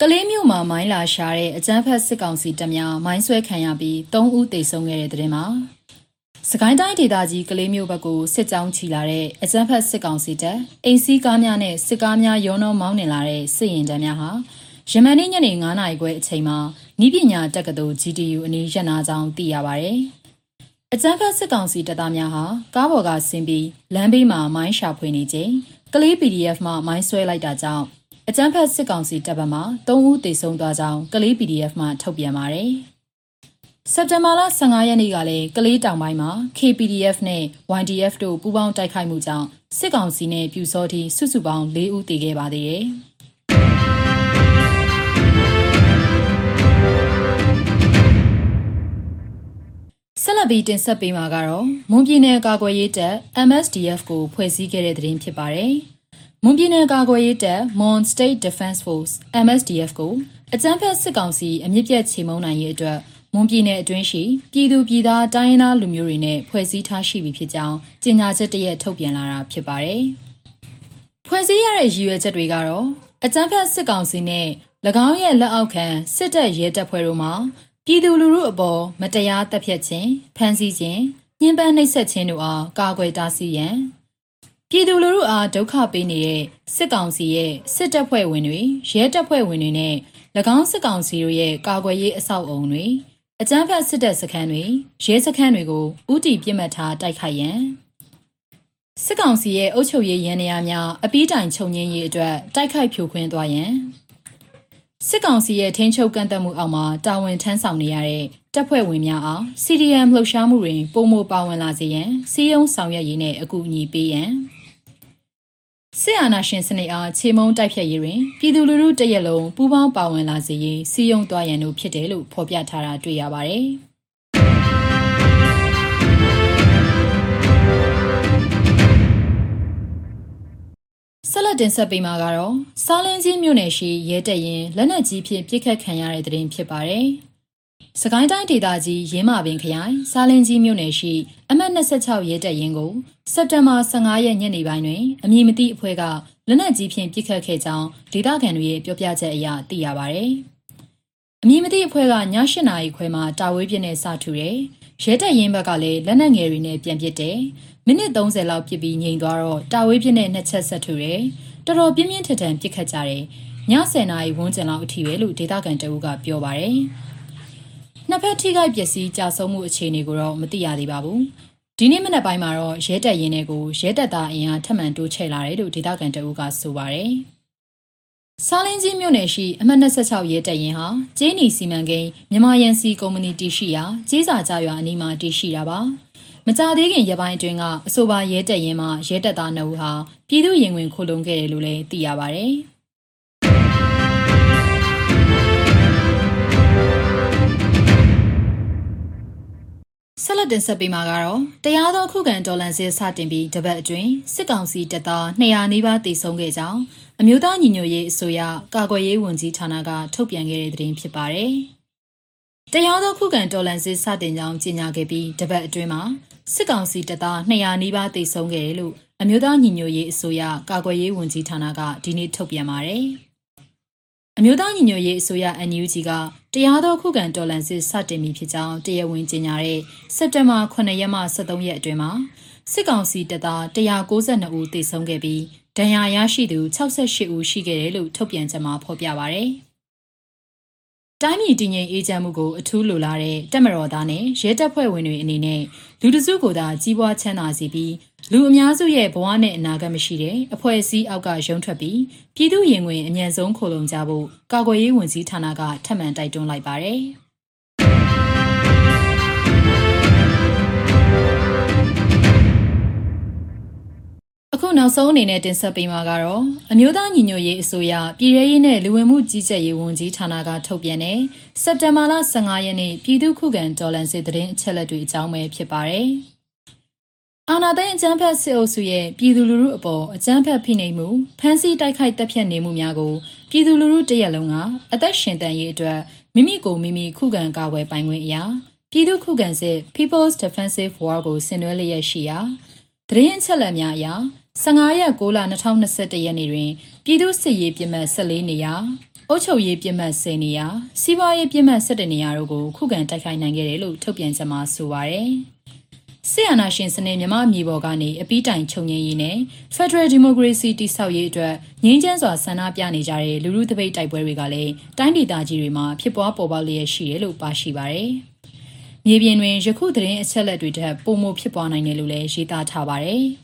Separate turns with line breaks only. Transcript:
ကလေးမျိုးမှာမိုင်းလာရှာတဲ့အကြမ်းဖက်စစ်ကောင်စီတပ်များမိုင်းဆွဲခံရပြီး၃ဦးသေဆုံးခဲ့တဲ့တဲ့တင်မှာစကိုင်းတိုင်းဒေသကြီးကလေးမျိုးဘက်ကိုစစ်ကြောင်းချီလာတဲ့အကြမ်းဖက်စစ်ကောင်စီတပ်အိမ်စီးကားများနဲ့စစ်ကားများရောနှောမောင်းနှင်လာတဲ့စစ်ရင်တန်းများဟာယမန်နေ့ညနေ9:00နာရီခွဲအချိန်မှာဤပညာတက္ကသိုလ် GTU အနီးရပ်နာကြောင်းသိရပါဗျ။အကြမ်းဖက်စစ်ကောင်စီတပ်သားများဟာကားပေါ်ကဆင်းပြီးလမ်းဘေးမှာမိုင်းရှာဖွေနေချိန်ကလေး PDF မှမိုင်းဆွဲလိုက်တာကြောင့် အကြမ်းဖက်စစ်ကောင်စီတပ်ဗမာ3ဦးသေဆုံးသွားကြောင်းကလေး PDF မှထုတ်ပြန်ပါတယ်။စက်တင်ဘာလ15ရက်နေ့ကလည်းကလေးတောင်ပိုင်းမှာ KPDF နဲ့ YDF တို့ပူးပေါင်းတိုက်ခိုက်မှုကြောင့်စစ်ကောင်စီနဲ့ပြူစောတိစုစုပေါင်း၄ဦးသေခဲ့ပါသေးတယ်။ဆက်လက်ပြီးတင်ဆက်ပေးမှာကတော့မွန်ပြည်နယ်ကာကွယ်ရေးတပ် MSDF ကိုဖွဲ့စည်းခဲ့တဲ့သတင်းဖြစ်ပါတယ်။ မွန်ပြည်နယ်ကာကွယ်ရေးတပ် Mon State Defense Force MSDF ကိုအကြမ်းဖက်စစ်ကောင်စီအမြင့်ပြတ်ချေမှုန်းနိုင်ရေးအတွက်မွန်ပြည်နယ်အတွင်းရှိပြည်သူပြည်သားတိုင်းရင်းသားလူမျိုးတွေနဲ့ဖွဲ့စည်းထားရှိပြီဖြစ်ကြောင်းကြေညာချက်တရက်ထုတ်ပြန်လာတာဖြစ်ပါတယ်။ဖွဲ့စည်းရတဲ့ရည်ရွယ်ချက်တွေကတော့အကြမ်းဖက်စစ်ကောင်စီနဲ့၎င်းရဲ့လက်အောက်ခံစစ်တပ်ရဲတပ်ဖွဲ့တို့မှပြည်သူလူထုအပေါ်မတရားတပ်ဖြတ်ခြင်းဖမ်းဆီးခြင်းညှဉ်းပန်းနှိပ်စက်ခြင်းတို့အားကာကွယ်တားဆီးရန် ပြည်သူလူထုအားဒုက္ခပေးနေတဲ့စစ်ကောင်စီရဲ့စစ်တပ်ဖွဲ့ဝင်တွေရဲတပ်ဖွဲ့ဝင်တွေနဲ့၎င်းစစ်ကောင်စီတို့ရဲ့ကာကွယ်ရေးအဆောက်အုံတွေအကြမ်းဖက်စစ်တပ်စခန်းတွေရဲစခန်းတွေကိုဥတီပြစ်မှတ်ထားတိုက်ခိုက်ရန်စစ်ကောင်စီရဲ့အုပ်ချုပ်ရေးရန်နေရာများအပီးတိုင်ချုပ်ငင်းရေးအတွက်တိုက်ခိုက်ဖြိုခွင်းသွားရန်စစ်ကောင်စီရဲ့ထိန်းချုပ်ကန့်သက်မှုအောက်မှာတာဝန်ထမ်းဆောင်နေရတဲ့ တပ်ဖွဲ့ဝင်များအား CDM လှုပ်ရှားမှုတွင်ပုံမပါဝင်လာစေရန်စီယုံဆောင်ရွက်ရေးနဲ့အကူအညီပေးရန်ဆီယနာရှင်စနစ်အားခြေမုံတိုက်ဖြတ်ရေးတွင်ပြည်သူလူထုတရက်လုံးပူးပေါင်းပါဝင်လာစေရေးစီယုံသွားရန်တို့ဖြစ်တယ်လို့ဖော်ပြထားတာတွေ့ရပါတယ်။ဆက်လက်တင်ဆက်ပေးမှာကတော့စားလင်းကြီးမြို့နယ်ရှိရဲတပ်ရင်လက်နက်ကြီးဖြင့်ပြစ်ခတ်ခံရတဲ့တဲ့တင်ဖြစ်ပါတယ်။ စကိုင်းတိုင်းဒေသကြီးရင်းမာပင်ခရိုင်စားလင်းကြီးမြို့နယ်ရှိအမှတ်26ရဲတပ်ရင်းကိုစက်တင်ဘာ15ရက်ညနေပိုင်းတွင်အမည်မသိအဖွဲ့ကလက်နက်ကြီးဖြင့်ပစ်ခတ်ခဲ့ကြောင်းဒေသခံတွေရဲ့ပြောပြချက်အရသိရပါဗျ။အမည်မသိအဖွဲ့ကည8နာရီခွဲမှာတာဝေးပြင်းနဲ့စထူတယ်။ရဲတပ်ရင်းဘက်ကလည်းလက်နက်ငယ်တွေနဲ့ပြန်ပစ်တယ်။မိနစ်30လောက်ပစ်ပြီးငြိမ်သွားတော့တာဝေးပြင်းနဲ့နှစ်ချက်ဆက်ထူတယ်။တော်တော်ပြင်းပြင်းထန်ထန်ပစ်ခတ်ကြတယ်။ည10နာရီဝန်းကျင်လောက်အထိပဲလို့ဒေသခံတအုပ်ကပြောပါဗျ။ နှစ်ဖက်ထိခိုက်ပျက်စီးကြဆုံးမှုအခြေအနေကိုတော့မသိရသေးပါဘူး။ဒီနေ့မနက်ပိုင်းမှာတော့ရဲတပ်ရင်းတွေကိုရဲတပ်သားအင်အားထပ်မံတိုးချဲ့လာတယ်လို့ဒေသခံတအုပ်ကဆိုပါတယ်။စားလင်းကြီးမြို့နယ်ရှိအမှတ်26ရဲတပ်ရင်းဟာကျေးနီစီမံကိန်းမြန်မာယန်စီကုမ္ပဏီတည်ရှိရာကျေးစာကြရွာအနီးမှာတည်ရှိတာပါ။မကြသေးခင်ရပိုင်းအတွင်းကအဆိုပါရဲတပ်ရင်းမှာရဲတပ်သားနှုတ်ဟာပြည်သူရင်ဝင်ခိုလုံခဲ့တယ်လို့လည်းသိရပါဗျ။ ဆက်လက်တင်ဆက်ပေးမှာကတော့တရားသောခုခံတော်လှန်စစ်စတင်ပြီးတပတ်အတွင်းစစ်ကောင်စီတပ်သား200နီးပါးတိုက်ဆုံခဲ့ကြောင်းအမျိုးသားညီညွတ်ရေးအစိုးရကာကွယ်ရေးဝန်ကြီးဌာနကထုတ်ပြန်ခဲ့တဲ့သတင်းဖြစ်ပါတယ်။တရားသောခုခံတော်လှန်စစ်စတင်ကြောင်းကြေညာခဲ့ပြီးတပတ်အတွင်းမှာစစ်ကောင်စီတပ်သား200နီးပါးတိုက်ဆုံခဲ့တယ်လို့အမျိုးသားညီညွတ်ရေးအစိုးရကာကွယ်ရေးဝန်ကြီးဌာနကဒီနေ့ထုတ်ပြန်ပါတယ်။ အမျိုးသားညီညွတ်ရေးအစိုးရ NUG ကတရားတော်ခုခံတော်လှန်စစ်စတင်ပြီဖြစ်ကြောင်းတရားဝင်ကြေညာတဲ့စက်တင်ဘာ9ရက်မှ23ရက်အတွင်းမှာစစ်ကောင်စီတပ်သား192ဦးသေဆုံးခဲ့ပြီးဒဏ်ရာရရှိသူ68ဦးရှိခဲ့တယ်လို့ထုတ်ပြန်ချက်မှာဖော်ပြပါဗျ။ တိုင်းပြည်တည်ငြိမ်အေးချမ်းမှုကိုအထူးလိုလားတဲ့တက်မတော်သားနဲ့ရဲတပ်ဖွဲ့ဝင်တွေအနေနဲ့လူတစုကိုသာကြီးပွားချမ်းသာစီပြီးလူအများစုရဲ့ဘဝနဲ့အနာဂတ်မရှိတဲ့အဖွဲ့အစည်းအောက်ကရုံထွက်ပြီးပြည်သူရင်ဝင်အမြန်ဆုံးခိုလုံကြဖို့ကာကွယ်ရေးဝန်ကြီးဌာနကထပ်မံတိုက်တွန်းလိုက်ပါတယ်။ နောက်နောက်ဆုံးအနေနဲ့တင်ဆက်ပေးမှာကတော့အမျိုးသားညီညွတ်ရေးအစိုးရပြည်ထရေးနဲ့လူဝင်မှုကြီးကြပ်ရေးဝန်ကြီးဌာနကထုတ်ပြန်တဲ့စက်တင်ဘာလ15ရက်နေ့ပြည်သူ့ခုခံတော်လှန်စစ်တရင်အချက်လက်တွေအကြောင်းပဲဖြစ်ပါတယ်။အာနာသိန်းအကြမ်းဖက်စစ်အုပ်စုရဲ့ပြည်သူလူထုအပေါ်အကြမ်းဖက်ဖိနှိပ်မှုဖမ်းဆီးတိုက်ခိုက်တပ်ဖြတ်နေမှုများကိုပြည်သူလူထုတရက်လုံးကအသက်ရှင်တန်ရေးအတွက်မိမိကိုမိမိခုခံကာကွယ်ပိုင်ခွင့်အရာပြည်သူခုခံစစ် People's Defensive War ကိုဆင်နွှဲလျက်ရှိရာတရင်အချက်လက်များအရာ 15ရက်6လ2021ရက်နေ့တွင်ပြည်သူ့စစ်ရေးပြစ်မှတ်14နေရာအုပ်ချုပ်ရေးပြစ်မှတ်10နေရာစီးပွားရေးပြစ်မှတ်17နေရာတို့ကိုခုခံတိုက်ခိုက်နိုင်ခဲ့တယ်လို့ထုတ်ပြန်ချက်မှာဆိုပါရယ်ဆီယနာရှင်စနစ်မြမအမျိုးပေါ်ကနေအပီးတိုင်ချုပ်ငင်းရေးနဲ့ Federal Democracy တိဆောက်ရေးအတွက်ငြင်းချမ်းစွာဆန္ဒပြနေကြတဲ့လူလူတပိတ်တိုက်ပွဲတွေကလည်းတိုင်းဒေသကြီးတွေမှာဖြစ်ပွားပေါ်ပေါက်လျက်ရှိတယ်လို့ပါရှိပါရယ်မြေပြင်တွင်ယခုသတင်းအချက်လက်တွေထက်ပိုမိုဖြစ်ပွားနိုင်တယ်လို့လည်းရေးသားထားပါတယ်။